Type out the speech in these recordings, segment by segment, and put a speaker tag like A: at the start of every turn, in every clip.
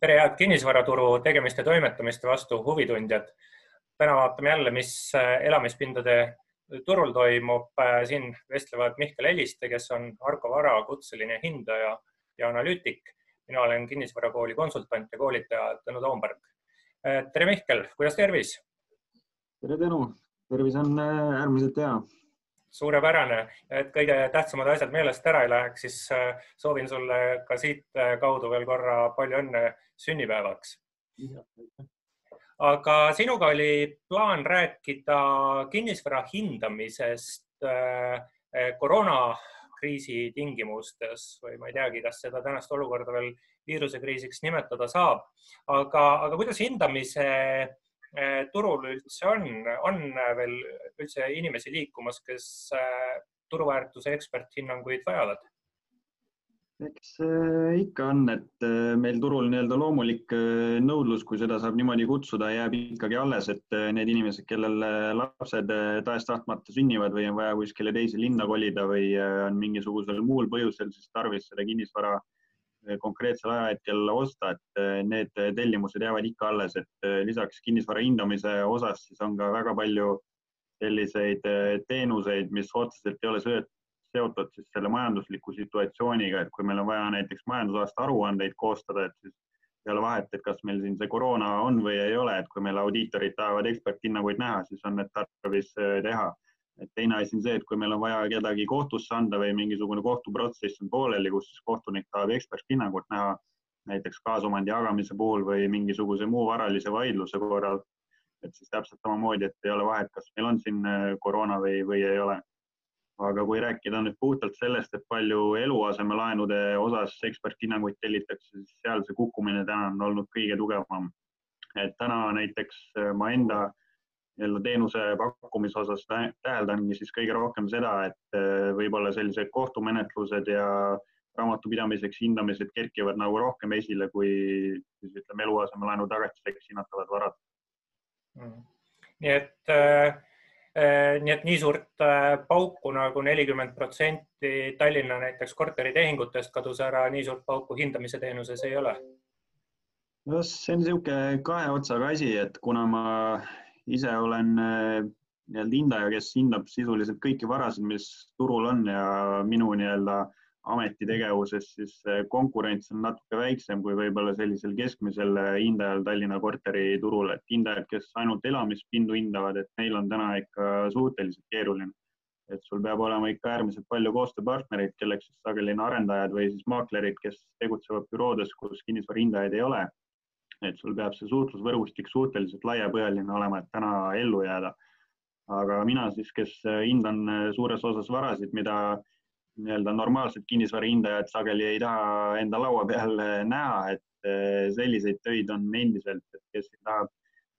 A: tere, head kinnisvaraturu tegemiste toimetamiste vastu huvitundjad. täna vaatame jälle, mis äh, elamispindade turul toimub. Äh, siin vestlevad Mihkel Eliste, kes on Arko Vara kutseline hindaja ja analüütik. mina olen kinnisvarakooli konsultant ja koolitaja Tõnu Toomberg. Äh, tere, Mihkel, kuidas tervis?
B: tere, Tõnu, tervis on äärmiselt hea
A: suurepärane, et kõige tähtsamad asjad meelest ära ei läheks, siis äh, soovin sulle ka siit äh, kaudu veel korra palju õnne sünnipäevaks. aga sinuga oli plaan rääkida kinnisvara hindamisest äh, koroonakriisi tingimustes või ma ei teagi, kas seda tänast olukorda veel viirusekriisiks nimetada saab, aga, aga kuidas hindamise turul üldse on, on veel üldse inimesi liikumas, kes eh, turuväärtuse eksperthinnanguid vajavad?
B: eks eh, ikka on, et meil turul nii-öelda loomulik nõudlus, kui seda saab niimoodi kutsuda, jääb ikkagi alles, et need inimesed, kellel lapsed tahes-tahtmata sünnivad või on vaja kuskile teise linna kolida või on mingisugusel muul põhjusel siis tarvis seda kinnisvara äh, konkreetsel ajahetkel osta, et eh, need tellimused jäävad ikka alles, et eh, lisaks kinnisvara hindamise osas siis on ka väga palju selliseid eh, teenuseid, mis otseselt ei ole seotud siis selle majandusliku situatsiooniga, et kui meil on vaja näiteks majandusaasta aruandeid koostada, et siis ei ole vahet, et kas meil siin see koroona on või ei ole, et kui meil audiitorid tahavad eksperthinnanguid näha, siis on need tarvis teha et teine asi on see, et kui meil on vaja kedagi kohtusse anda või mingisugune kohtuprotsess on pooleli, kus kohtunik tahab eksperthinnangut näha, näiteks kaasomandi jagamise puhul või mingisuguse muu varalise vaidluse korral, et siis täpselt samamoodi, et ei ole vahet, kas meil on siin äh, koroona või, või ei ole. aga kui rääkida nüüd puhtalt sellest, et palju eluasemelaenude osas eksperthinnanguid tellitakse, siis seal see kukkumine täna on olnud kõige tugevam. et täna näiteks äh, ma enda äh, nii-öelda teenuse pakkumise osas täheldangi siis kõige rohkem seda, et äh, võib-olla sellised kohtumenetlused ja raamatupidamiseks hindamised kerkivad nagu rohkem esile kui siis ütleme eluasemelaenu tagatiseks hinnatavad varad
A: mm.. nii et äh, äh, nii et nii suurt äh, pauku nagu nelikümmend protsenti Tallinna näiteks korteritehingutest kadus ära, nii suurt pauku hindamise teenuses ei ole?
B: no see on niisugune kahe otsaga asi, et kuna ma ise olen äh, nii-öelda hindaja, kes hindab sisuliselt kõiki varasid, mis turul on ja minu nii-öelda ametitegevuses siis konkurents on natuke väiksem kui võib-olla sellisel keskmisel hindajal Tallinna korteriturul, et hindajad, kes ainult elamispindu hindavad, et neil on täna ikka suhteliselt keeruline. et sul peab olema ikka äärmiselt palju koostööpartnereid, kelleks siis sageli on arendajad või siis maaklerid, kes tegutsevad büroodes, kus kinnisvara hindajaid ei ole et sul peab see suhtlusvõrgustik suhteliselt laiapõhjaline olema, et täna ellu jääda. aga mina siis, kes hindan suures osas varasid, mida nii-öelda normaalsed kinnisvara hindajad sageli ei taha enda laua peal näha, et selliseid töid on endiselt, et kes tahab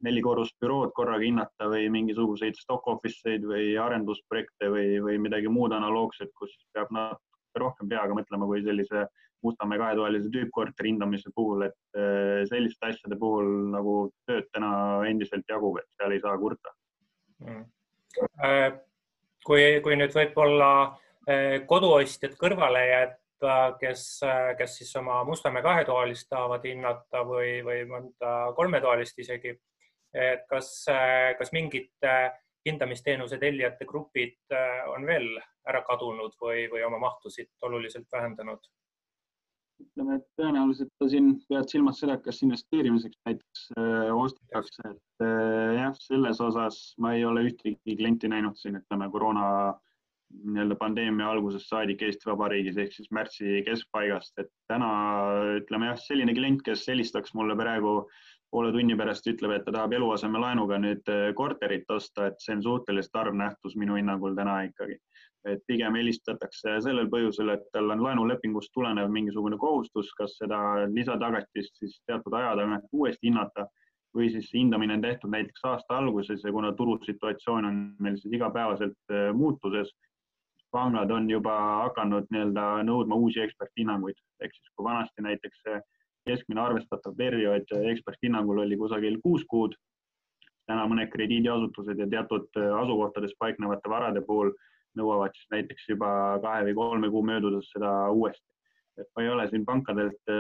B: neli korrust bürood korraga hinnata või mingisuguseid stock office eid või arendusprojekte või, või midagi muud analoogset, kus peab natuke rohkem peaga mõtlema kui sellise Mustamäe kahetoalise tüüppkorteri hindamise puhul, et äh, selliste asjade puhul nagu tööd täna endiselt jagub, et seal ei saa kurta mm..
A: Äh, kui, kui nüüd võib-olla äh, koduostjad kõrvale jätta, kes, kes siis oma Mustamäe kahetoalist tahavad hinnata või, või mõnda kolmetoalist isegi, et kas, kas mingid hindamisteenuse tellijate grupid on veel ära kadunud või, või oma mahtusid oluliselt vähendanud?
B: Ütleme, et tõenäoliselt sa siin pead silmas seda, kas investeerimiseks näiteks äh, ostetakse, et äh, jah, selles osas ma ei ole ühtegi klienti näinud siin, ütleme koroona nii-öelda pandeemia algusest saadik Eesti Vabariigis ehk siis märtsi keskpaigast, et täna ütleme jah, selline klient, kes helistaks mulle praegu poole tunni pärast, ütleb, et ta tahab eluasemelaenuga nüüd äh, korterit osta, et see on suhteliselt harv nähtus minu hinnangul täna ikkagi et pigem helistatakse sellel põhjusel, et tal on laenulepingust tulenev mingisugune kohustus, kas seda lisatagatist siis teatud aja tagant uuesti hinnata või siis hindamine on tehtud näiteks aasta alguses ja kuna turusituatsioon on meil siis igapäevaselt äh, muutuses, pangad on juba hakanud nii-öelda nõudma uusi eksperthinnanguid, ehk siis kui vanasti näiteks keskmine arvestatav periood eksperthinnangul oli kusagil kuus kuud, täna mõned krediidiasutused ja teatud äh, asukohtades paiknevate varade puhul nõuavad siis näiteks juba kahe või kolme kuu möödudes seda uuesti. et ma ei ole siin pankadelt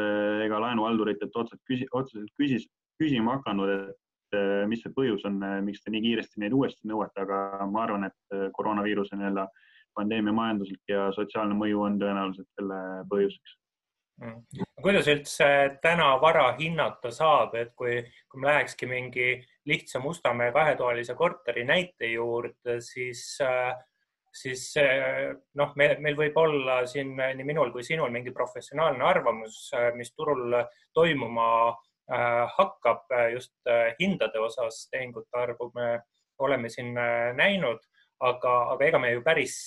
B: ega laenuhalduritelt otseselt küsi, otseselt küsis, küsima hakanud, et mis see põhjus on, miks te nii kiiresti neid uuesti nõuate, aga ma arvan, et koroonaviiruse nii-öelda pandeemia majanduslik ja sotsiaalne mõju on tõenäoliselt selle põhjuseks
A: mm.. kuidas üldse täna vara hinnata saab, et kui, kui me lähekski mingi lihtsa Mustamäe kahetoalise korteri näite juurde, siis äh, siis noh, meil, meil võib olla siin nii minul kui sinul mingi professionaalne arvamus, mis turul toimuma äh, hakkab just äh, hindade osas tehingute arvu me oleme siin näinud, aga, aga ega me ju päris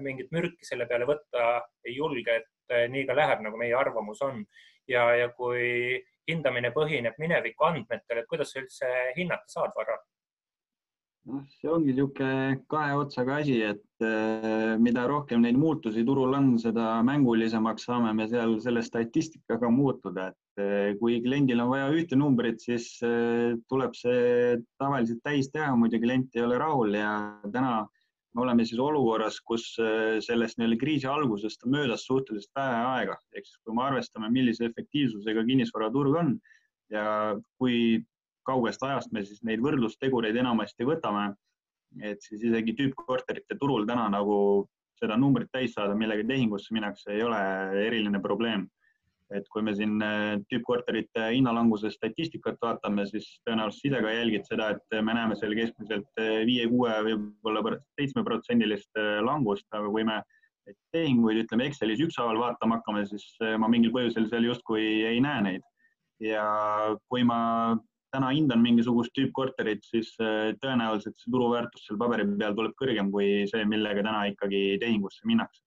A: mingit mürki selle peale võtta ei julge, et nii ka läheb, nagu meie arvamus on. ja, ja kui hindamine põhineb mineviku andmetel, et kuidas sa üldse hinnata saad vara?
B: Noh, see ongi niisugune kahe otsaga asi, et äh, mida rohkem neid muutusi turul on, seda mängulisemaks saame me seal selle statistikaga muutuda, et äh, kui kliendil on vaja ühte numbrit, siis äh, tuleb see tavaliselt täis teha, muidu klient ei ole rahul ja täna me oleme siis olukorras, kus sellest nii-öelda kriisi algusest on möödas suhteliselt vähe aega, ehk siis kui me arvestame, millise efektiivsusega kinnisvaraturg on ja kui kaugest ajast me siis neid võrdlustegureid enamasti võtame. et siis isegi tüüppkorterite turul täna nagu seda numbrit täis saada, millega tehingusse minnakse, ei ole eriline probleem. et kui me siin äh, tüüppkorterite hinnalanguse statistikat vaatame, siis tõenäoliselt ise ka jälgid seda, et me näeme seal keskmiselt äh, viie, kuue, võib-olla seitsmeprotsendilist äh, langust, aga kui me tehinguid, ütleme Excelis ükshaaval vaatama hakkame, siis ma mingil põhjusel seal justkui ei näe neid. ja kui ma täna hindan mingisugust tüüppkorterit, siis äh, tõenäoliselt see turuväärtus seal paberi peal tuleb kõrgem kui see, millega täna ikkagi tehingusse minnakse.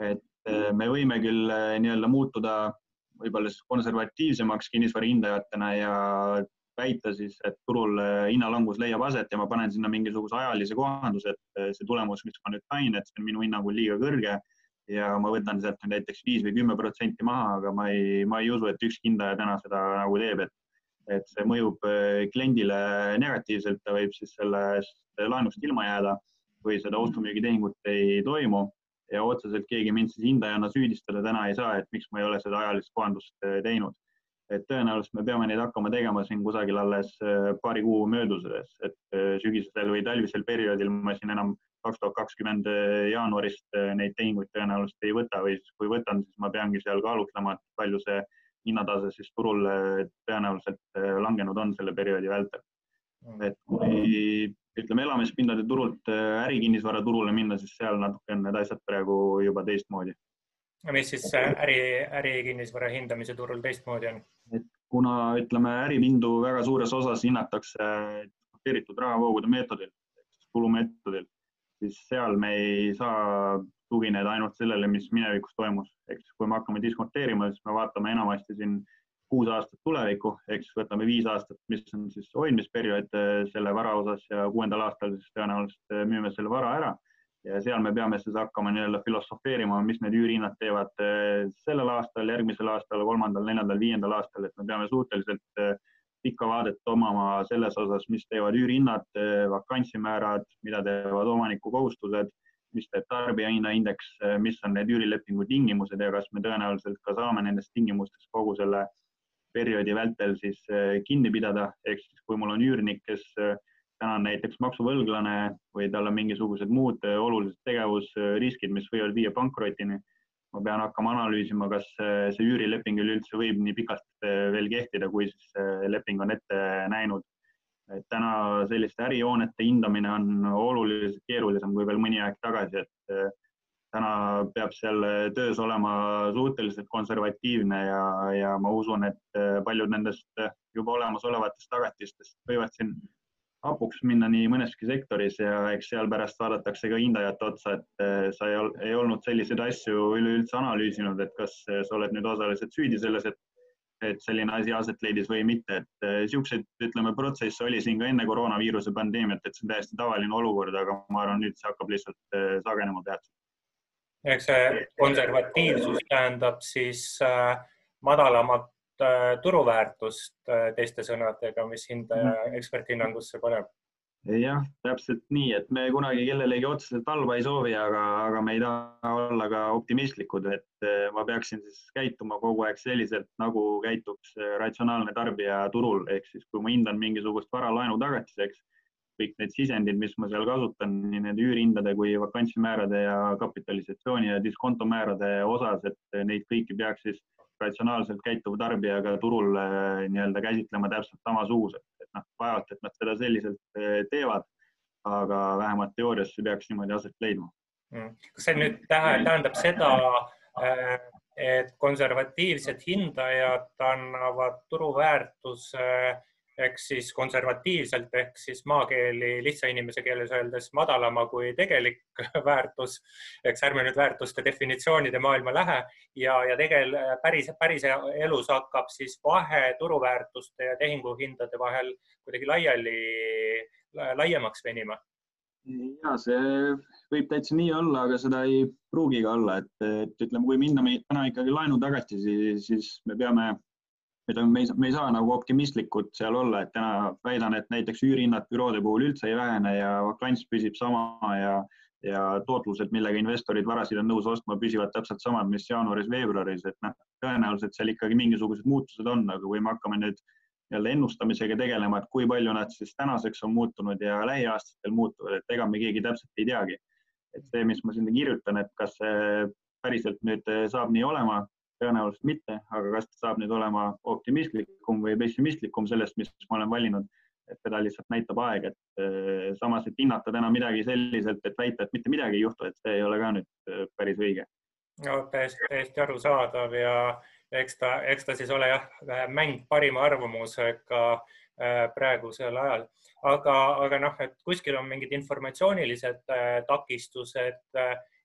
B: et äh, me võime küll äh, nii-öelda muutuda võib-olla siis konservatiivsemaks kinnisvara hindajatena ja väita siis, et turul hinnalangus leiab aset ja ma panen sinna mingisuguse ajalise kohanduse, et see tulemus, mis ma nüüd sain, et see on minu hinnangul liiga kõrge ja ma võtan sealt näiteks viis või kümme protsenti maha, aga ma ei, ma ei usu, et ükski hindaja täna seda nagu teeb, et et see mõjub äh, kliendile negatiivselt, ta võib siis sellest laenust ilma jääda või seda ostu-müügitehingut ei toimu ja otseselt keegi mind siis hindajana süüdistada täna ei saa, et miks ma ei ole seda ajalist kohandust äh, teinud. et tõenäoliselt me peame neid hakkama tegema siin kusagil alles äh, paari kuu mööduses, et sügisel või talvisel perioodil ma siin enam kaks tuhat kakskümmend jaanuarist neid tehinguid tõenäoliselt ei võta või siis kui võtan, siis ma peangi seal kaalutlema, et palju see hinnatase siis turul tõenäoliselt äh, langenud on selle perioodi vältel. Mm. et kui ütleme, elamispindade turult äh, ärikinnisvara turule minna, siis seal natuke on need asjad praegu juba teistmoodi.
A: mis siis äri, ärikinnisvara hindamise turul teistmoodi on?
B: et kuna ütleme, äripindu väga suures osas hinnatakse kvoteeritud rahavoogude meetodil, tulumeetodil, siis seal me ei saa tugineda ainult sellele, mis minevikus toimus, siis kui me hakkame diskonteerima, siis me vaatame enamasti siin kuus aastat tulevikku, siis võtame viis aastat, mis on siis hoidmisperiood eh, selle vara osas ja kuuendal aastal siis tõenäoliselt eh, müüme selle vara ära. Ja seal me peame siis hakkama nii-öelda filosofeerima, mis need üürihinnad teevad eh, sellel aastal, järgmisel aastal, kolmandal, neljandal, viiendal aastal, et me peame suhteliselt pikka vaadet omama selles osas, mis teevad üürihinnad, vakantsimäärad, mida teevad omaniku kohustused mis teeb tarbijahinnaindeks, mis on need üürilepingu tingimused ja kas me tõenäoliselt ka saame nendest tingimustest kogu selle perioodi vältel siis eh, kinni pidada, ehk siis kui mul on üürnik, kes eh, täna on näiteks maksuvõlglane või tal on mingisugused muud eh, olulised tegevusriskid, mis võivad viia pankrotini, ma pean hakkama analüüsima, kas see üürileping üleüldse võib nii pikalt veel kehtida, kui siis leping on ette näinud et täna selliste ärihoonete hindamine on oluliselt keerulisem kui veel mõni aeg tagasi, et eh, täna peab seal töös olema suhteliselt konservatiivne ja, ja ma usun, et eh, paljud nendest juba olemasolevatest tagatistest võivad siin hapuks minna nii mõneski sektoris ja eks seal pärast vaadatakse ka hindajate otsa, et eh, sa ei, ei olnud selliseid asju üleüldse analüüsinud, et kas sa oled nüüd osaliselt süüdi selles, et et selline asi aset leidis või mitte, et niisuguseid, äh, ütleme, protsesse oli siin ka enne koroonaviiruse pandeemiat, et see on täiesti tavaline olukord, aga ma arvan, nüüd see hakkab lihtsalt äh, sagenema peatselt.
A: eks see konservatiivsus tähendab siis äh, madalamat turuväärtust teiste sõnadega, mis hindaja -hmm. eksperthinnangusse paneb
B: jah, täpselt nii, et me kunagi kellelegi otseselt halba ei soovi, aga, aga me ei taha olla ka optimistlikud, et eh, ma peaksin siis käituma kogu aeg selliselt, nagu käituks eh, ratsionaalne tarbija turul, ehk siis kui ma hindan mingisugust vara laenu tagatiseks, kõik need sisendid, mis ma seal kasutan, nii nende üürihindade kui vakantsimäärade ja kapitalisatsiooni ja diskontomäärade osas, et neid kõiki peaks siis ratsionaalselt käituv tarbija ka turul eh, nii-öelda käsitlema täpselt samasuguselt et noh, vaevalt, et nad seda selliselt eh, teevad, aga vähemalt teoorias see peaks niimoodi aset leidma.
A: Mm. kas see nüüd tähendab seda, eh, et konservatiivsed hindajad annavad turuväärtuse ehk siis konservatiivselt ehk siis maakeeli lihtsa inimese keeles öeldes madalama kui tegelik väärtus. eks ärme nüüd väärtuste definitsioonide maailma lähe ja, ja tegel päris, päris elus hakkab siis vahe turuväärtuste ja tehinguhindade vahel kuidagi laiali, laiemaks venima.
B: ja see võib täitsa nii olla, aga seda ei pruugi ka olla, et, et ütleme, kui minna täna ikkagi laenutagatisi, siis me peame ütleme, me ei, me ei saa nagu optimistlikud seal olla, et täna väidan, et näiteks üürihinnad büroode puhul üldse ei vähene ja vakants püsib sama ja, ja tootlused, millega investorid varasid on nõus ostma, püsivad täpselt samad, mis jaanuaris-veebruaris, et noh, tõenäoliselt seal ikkagi mingisugused muutused on, aga kui me hakkame nüüd jälle ennustamisega tegelema, et kui palju nad siis tänaseks on muutunud ja lähiaastatel muutuvad, et ega me keegi täpselt ei teagi. et see, mis ma sinna kirjutan, et kas see päriselt nüüd saab nii olema, tõenäoliselt mitte, aga kas ta saab nüüd olema optimistlikum või pessimistlikum sellest, mis ma olen valinud, et seda lihtsalt näitab aeg, et eh, samas, et hinnata täna midagi selliselt, et väita, et mitte midagi ei juhtu, et see ei ole ka nüüd eh, päris õige.
A: no täiesti, täiesti arusaadav ja eks ta, eks ta siis ole jah, mäng parima arvamusega eh, praegusel ajal, aga, aga noh, et kuskil on mingid informatsioonilised takistused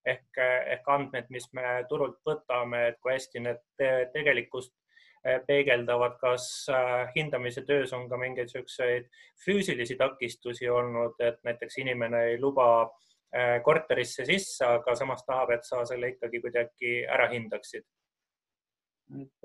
A: ehk, ehk andmed, mis me turult võtame, et kui hästi need tegelikkust eh, peegeldavad, kas eh, hindamise töös on ka mingeid niisuguseid füüsilisi takistusi olnud, et näiteks inimene ei luba eh, korterisse sisse, aga samas tahab, et sa selle ikkagi kuidagi ära hindaksid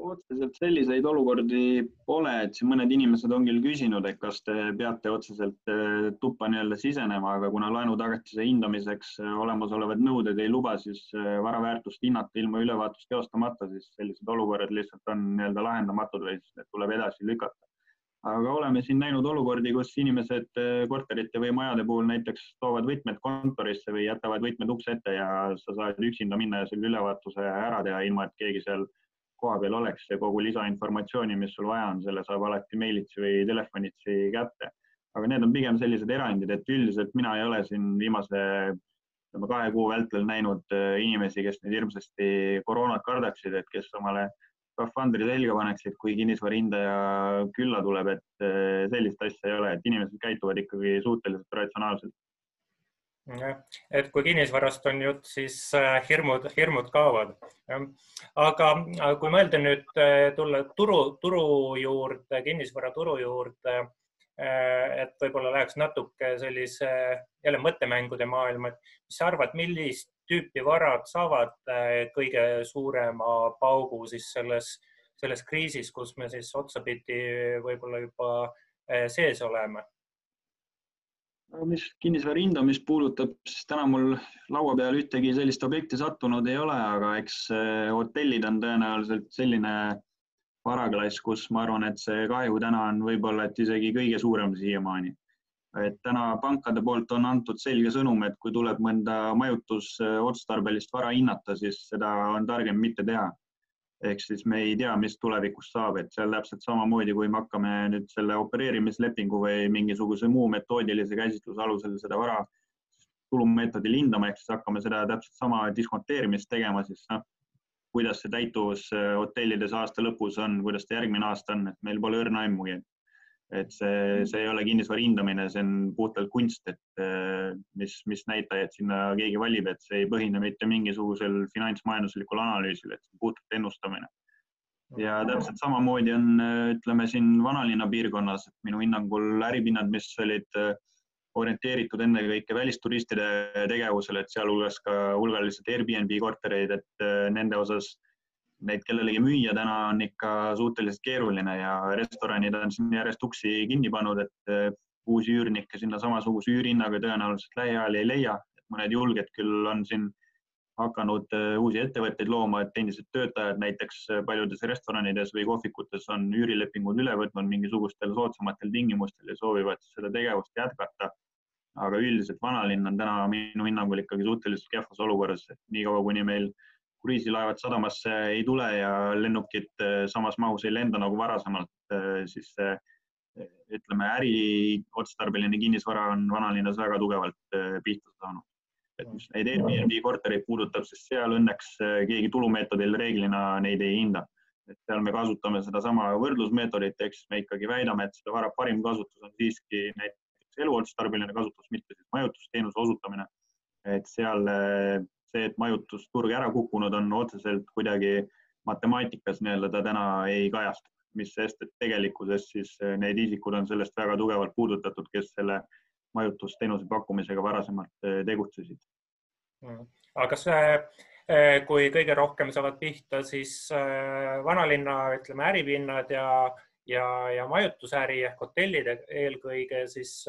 B: otseselt selliseid olukordi pole, et siin mõned inimesed on küll küsinud, et kas te peate otseselt äh, tuppa nii-öelda sisenema, aga kuna laenutagatise hindamiseks äh, olemasolevad nõuded ei luba, siis äh, vara väärtust hinnata ilma ülevaatust teostamata, siis sellised olukorrad lihtsalt on nii-öelda lahendamatud või siis need tuleb edasi lükata. aga oleme siin näinud olukordi, kus inimesed korterite või majade puhul näiteks toovad võtmed kontorisse või jätavad võtmed ukse ette ja sa saad üksinda minna ja selle ülevaatuse ära teha, ilma et keegi seal kohapeal oleks ja kogu lisainformatsiooni, mis sul vaja on, selle saab alati meilitsi või telefonitsi kätte. aga need on pigem sellised erandid, et üldiselt mina ei ole siin viimase ütleme kahe kuu vältel näinud äh, inimesi, kes nüüd hirmsasti koroonat kardaksid, et kes omale skafandri selga paneksid, kui kinnisvara hindaja külla tuleb, et äh, sellist asja ei ole, et inimesed käituvad ikkagi suhteliselt ratsionaalselt
A: et kui kinnisvarast on jutt, siis äh, hirmud, hirmud kaovad. aga kui mõelda nüüd äh, tulla turu, turu juurde, kinnisvaraturu juurde, äh, et võib-olla läheks natuke sellise jälle mõttemängude maailma, et mis sa arvad, millist tüüpi varad saavad kõige suurema paugu siis selles, selles kriisis, kus me siis otsapidi võib-olla juba sees oleme
B: mis kinnisvara hindamist puudutab, siis täna mul laua peal ühtegi sellist objekti sattunud ei ole, aga eks hotellid on tõenäoliselt selline varaklass, kus ma arvan, et see kahju täna on võib-olla, et isegi kõige suurem siiamaani. et täna pankade poolt on antud selge sõnum, et kui tuleb mõnda majutusotstarbelist vara hinnata, siis seda on targem mitte teha ehk siis me ei tea, mis tulevikus saab, et seal täpselt samamoodi, kui me hakkame nüüd selle opereerimislepingu või mingisuguse muu metoodilise käsitluse alusel seda vara tulumeetodil hindama, ehk siis hakkame seda täpselt sama diskonteerimist tegema, siis noh, kuidas see täituvus äh, hotellides aasta lõpus on, kuidas ta järgmine aasta on, et meil pole õrna aimugi et see, see ei ole kinnisvara hindamine, see on puhtalt kunst, et äh, mis, mis näitajad sinna keegi valib, et see ei põhine mitte mingisugusel finantsmajanduslikul analüüsil, et puhtalt ennustamine. ja täpselt samamoodi on, äh, ütleme siin vanalinna piirkonnas, minu hinnangul äripinnad, mis olid äh, orienteeritud ennekõike välisturistide tegevusele, et sealhulgas ka hulgaliselt Airbnb kortereid, et nende osas neid kellelegi müüa täna on ikka suhteliselt keeruline ja restoranid on siin järjest uksi kinni pannud, et eh, uusi üürnikke sinna samasuguse üürihinnaga tõenäoliselt lähiajal ei leia. mõned julged küll on siin hakanud uusi ettevõtteid looma, et endised töötajad näiteks paljudes restoranides või kohvikutes on üürilepingud üle võtnud mingisugustel soodsamatel tingimustel ja soovivad seda tegevust jätkata. aga üldiselt vanalinn on täna minu hinnangul ikkagi suhteliselt kehvas olukorras, et niikaua kuni meil kruiisilaevad sadamasse ei tule ja lennukid samas mahus ei lenda nagu varasemalt, siis see ütleme, äriotstarbeline kinnisvara on vanalinnas väga tugevalt pihta saanud. et mis neid Airbnb kortereid puudutab, siis seal õnneks keegi tulumeetodil reeglina neid ei hinda. et seal me kasutame sedasama võrdlusmeetodit, ehk siis me ikkagi väidame, et seda vara parim kasutus on siiski näiteks eluotstarbeline kasutus, mitte siis majutusteenuse osutamine. et seal see, et majutusturg ära kukkunud on otseselt kuidagi matemaatikas nii-öelda ta täna ei kajastu mis sest, et tegelikkuses siis eh, need isikud on sellest väga tugevalt puudutatud, kes selle majutusteenuse pakkumisega varasemalt eh, tegutsesid.
A: Mm. aga kas, eh, kui kõige rohkem saavad pihta, siis vanalinna, ütleme, äripinnad ja, ja, ja majutusäri ehk hotellid eelkõige, siis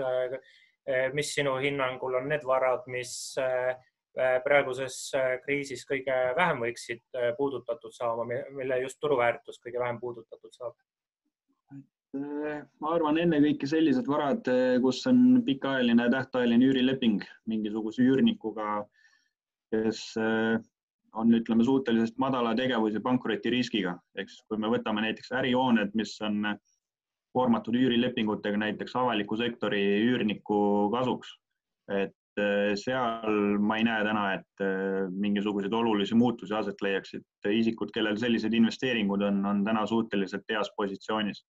A: mis sinu hinnangul on need varad, mis praeguses äh, kriisis kõige vähem võiksid äh, puudutatud saama, mille just turuväärtus kõige vähem puudutatud saab?
B: ma arvan ennekõike sellised varad, kus on pikaajaline tähtajaline üürileping mingisuguse üürnikuga, kes on, ütleme, suhteliselt madala tegevus- ja pankrotiriskiga, eks kui me võtame näiteks ärihooned, mis on koormatud üürilepingutega näiteks avaliku sektori üürniku kasuks, et seal ma ei näe täna, et eh, mingisuguseid olulisi muutusi aset leiaksid. isikud, kellel sellised investeeringud on, on täna suhteliselt heas positsioonis.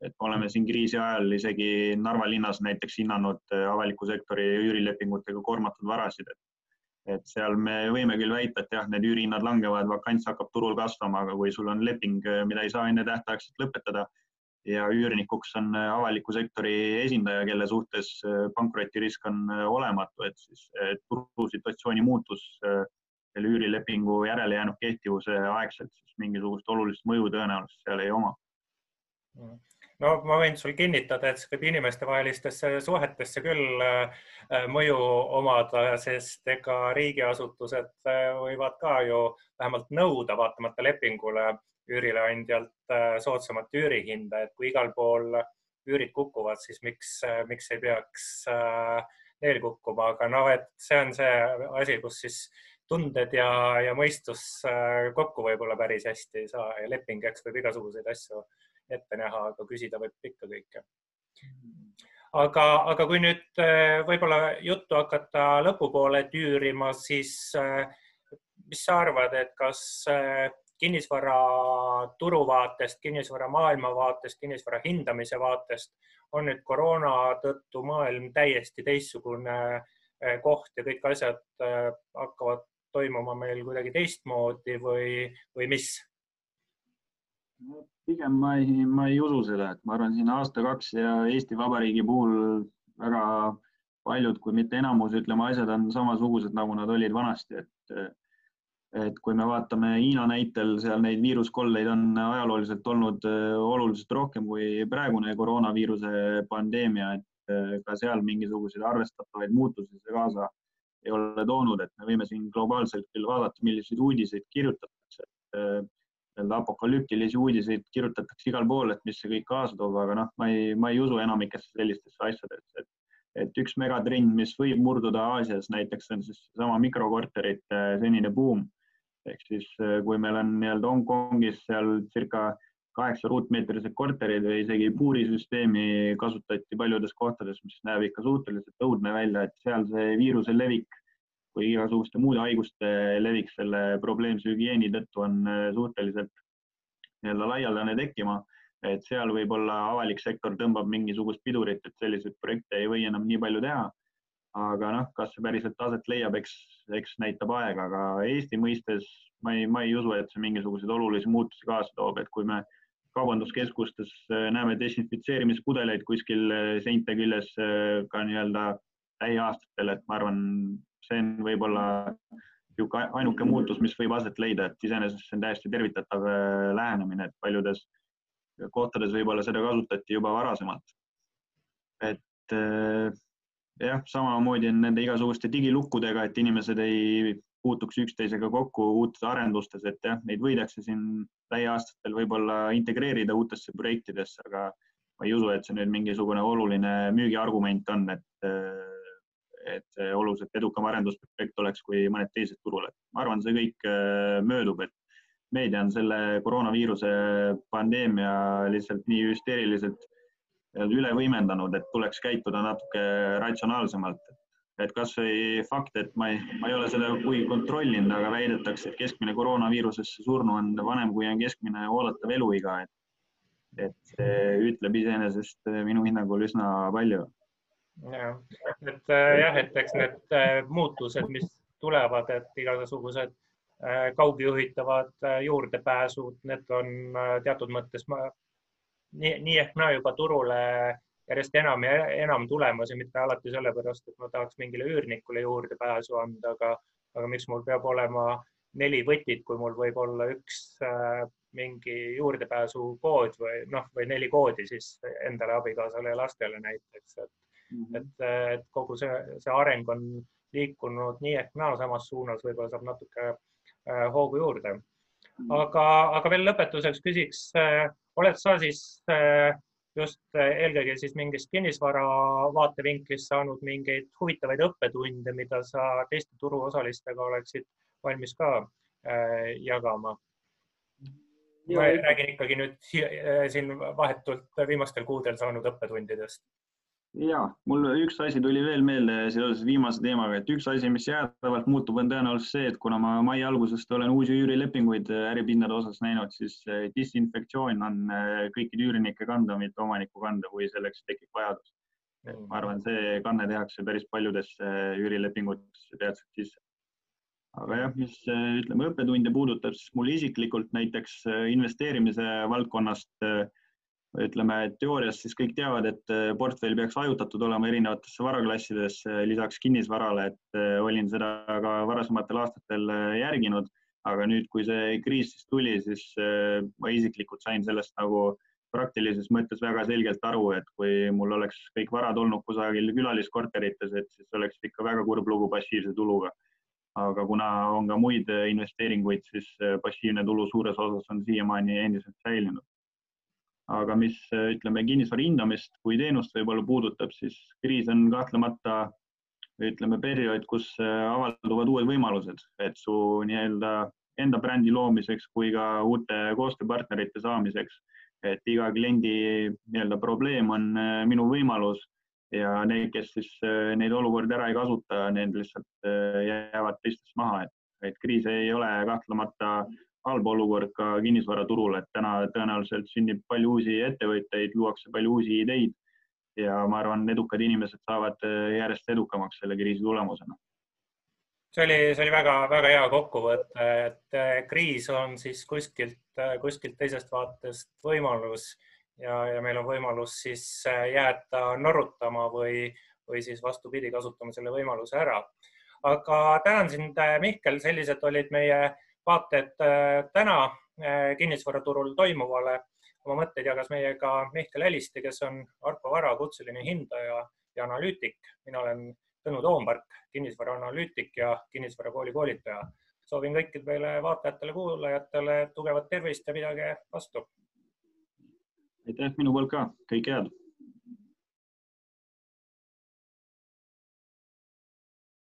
B: et oleme siin kriisi ajal isegi Narva linnas näiteks hinnanud eh, avaliku sektori üürilepingutega koormatud varasid, et et seal me võime küll väita, et jah, need üürihinnad langevad, vakants hakkab turul kasvama, aga kui sul on leping, mida ei saa enne tähtaegselt lõpetada ja üürnikuks on äh, avaliku sektori esindaja, kelle suhtes äh, pankrotirisk on äh, olematu, et siis turusituatsiooni muutus selle üürilepingu järele jäänud kehtivuse aegselt, siis mingisugust olulist mõju tõenäoliselt seal ei oma.
A: no ma võin sul kinnitada, et võib inimestevahelistesse suhetesse küll mõju omada, sest ega riigiasutused võivad ka ju vähemalt nõuda vaatamata lepingule üürileandjalt äh, soodsamat üürihinda, et kui igal pool üürid kukuvad, siis miks, äh, miks ei peaks äh, neil kukkuma, aga noh, et see on see asi, kus siis tunded ja, ja mõistus kokku võib-olla päris hästi ei saa ja leping, eks võib igasuguseid asju ette näha, aga küsida võib ikka kõike. aga, aga kui nüüd võib-olla juttu hakata lõpupoole tüürima, siis mis sa arvad, et kas kinnisvaraturu vaatest, kinnisvara maailma vaatest, kinnisvara hindamise vaatest on nüüd koroona tõttu maailm täiesti teistsugune eh, koht ja kõik asjad eh, hakkavad toimuma meil kuidagi teistmoodi või, või mis?
B: pigem ma ei, ma ei usu seda, et ma arvan, siin aasta-kaks ja Eesti Vabariigi puhul väga paljud, kui mitte enamus, ütleme, asjad on samasugused, nagu nad olid vanasti, et et kui me vaatame Hiina näitel, seal neid viiruskolleid on ajalooliselt olnud äh, oluliselt rohkem kui praegune koroonaviiruse pandeemia, et äh, ka seal mingisuguseid arvestatavaid muutusi see kaasa ei ole toonud, et me võime siin globaalselt küll vaadata, milliseid uudiseid kirjutatakse, äh, nii-öelda apokalüptilisi uudiseid kirjutatakse igal pool, et mis see kõik kaasa toob, aga noh, ma ei, ma ei usu enamikesse sellistesse asjadesse, et et üks megatrend, mis võib murduda Aasias näiteks on siis sama mikrokorterite senine buum ehk siis äh, kui meil on nii-öelda Hongkongis seal circa kaheksa ruutmeetrised korterid või isegi puurisüsteemi kasutati paljudes kohtades, mis näeb ikka suhteliselt õudne välja, et seal see viiruse levik või igasuguste muude haiguste levik selle probleemse hügieeni tõttu on äh, suhteliselt nii-öelda laialdane tekkima. et seal võib-olla avalik sektor tõmbab mingisugust pidurit, et selliseid projekte ei või enam nii palju teha aga noh, kas see päriselt aset leiab, eks, eks näitab aeg, aga Eesti mõistes ma ei, ma ei usu, et see mingisuguseid olulisi muutusi kaasa toob, et kui me kaubanduskeskustes äh, näeme desinfitseerimispudeleid kuskil äh, seinte küljes äh, ka nii-öelda lähiaastatel, et ma arvan, see on võib-olla niisugune ainuke muutus, mis võib aset leida, et iseenesest see on täiesti tervitatav lähenemine, et paljudes kohtades võib-olla seda kasutati juba varasemalt. et jah, samamoodi on nende igasuguste digilukkudega, et inimesed ei puutuks üksteisega kokku uutes arendustes, et jah, neid võidakse siin lähiaastatel võib-olla integreerida uutesse projektidesse, aga ma ei usu, et see nüüd mingisugune oluline müügiargument on, et, et oluliselt edukam arendusprojekt oleks kui mõned teised turul, et ma arvan, see kõik äh, möödub, et meedia on selle koroonaviiruse pandeemia lihtsalt nii hüsteeriliselt üle võimendanud, et tuleks käituda natuke ratsionaalsemalt. et kasvõi fakt, et ma ei, ma ei ole seda kuigi kontrollinud, aga väidetakse, et keskmine koroonaviirusesse surnu on vanem, kui on keskmine oodatav eluiga, et et see ütleb iseenesest minu hinnangul üsna palju.
A: jah, et äh, jah, et eks need äh, muutused, mis tulevad, et igasugused äh, kaugjuhitavad juurdepääsud, need on teatud mõttes nii, nii ehk naa juba turule järjest enam ja enam tulemas ja mitte alati sellepärast, et ma tahaks mingile üürnikule juurdepääsu anda, aga, aga miks mul peab olema neli võtit, kui mul võib olla üks mingi juurdepääsukood või noh, või neli koodi siis endale, abikaasale ja lastele näiteks, et mm, -hmm. et, et kogu see, see areng on liikunud nii ehk naa samas suunas, võib-olla saab natuke äh, hoogu juurde. -hmm. aga, aga veel lõpetuseks küsiks äh,, oled sa siis äh, just äh, eelkõige siis mingist kinnisvara vaatevinklist saanud mingeid huvitavaid õppetunde, mida sa teiste turuosalistega oleksid valmis ka äh, jagama? ma räägin ikkagi nüüd siin vahetult viimastel kuudel saanud õppetundidest.
B: Ja mul üks asi tuli veel meelde seoses viimase teemaga, et üks asi, mis jäädavalt muutub, on tõenäoliselt see, et kuna ma mai algusest olen uusi üürilepinguid äripindade osas näinud, siis äh, disinfektsioon on kõikide üürnike kanda, mitte omaniku kanda, kui selleks tekib vajadus. ma arvan, see kanne tehakse päris paljudesse üürilepingutesse peatselt sisse aga jah, mis ütleme, õppetunde puudutab, siis mul isiklikult näiteks investeerimise valdkonnast äh, ütleme, teoorias siis kõik teavad, et äh, portfell peaks hajutatud olema erinevatesse varaklassidesse lisaks kinnisvarale, et olin seda ka varasematel aastatel järginud, aga nüüd, kui see kriis siis tuli, siis ma isiklikult sain sellest nagu praktilises mõttes väga selgelt aru, et kui mul oleks kõik varad olnud kusagil külaliskorterites, et siis oleks ikka väga kurb lugu passiivse tuluga aga kuna on ka muid äh, investeeringuid, siis äh, passiivne tulu suures osas on siiamaani endiselt säilinud. Aga mis äh, ütleme kinnisvara hindamist kui teenust võib-olla puudutab, siis kriis on kahtlemata ütleme periood, kus avalduvad uued võimalused, et su nii-öelda enda brändi loomiseks kui ka uute koostööpartnerite saamiseks. et iga kliendi nii-öelda probleem on minu võimalus ja need, kes siis äh, neid olukordi ära ei kasuta, need lihtsalt äh, jäävad teistest maha, et, et kriis ei ole kahtlemata halb olukord ka kinnisvaraturul, et täna tõenäoliselt sünnib palju uusi ettevõtteid, luuakse palju uusi ideid ja ma arvan, edukad inimesed saavad äh, järjest edukamaks selle kriisi tulemusena.
A: see oli, see oli väga-väga hea kokkuvõte, et kriis on siis kuskilt, kuskilt teisest vaatest võimalus ja, ja meil on võimalus siis äh, jääda norutama või, või siis vastupidi, kasutama selle võimaluse ära. aga tänan sind, äh, Mihkel, sellised olid meie vaated äh, täna kinnisvaraturul toimuvale. oma mõtteid jagas meiega Mihkel Heliste, kes on Arpo Vara kutseline hindaja ja analüütik. mina olen Tõnu Toompark, kinnisvaraanalüütik ja kinnisvarakooli koolitaja. soovin kõikidele vaatajatele-kuulajatele tugevat tervist ja pidage vastu
B: aitäh minu poolt ka, kõike head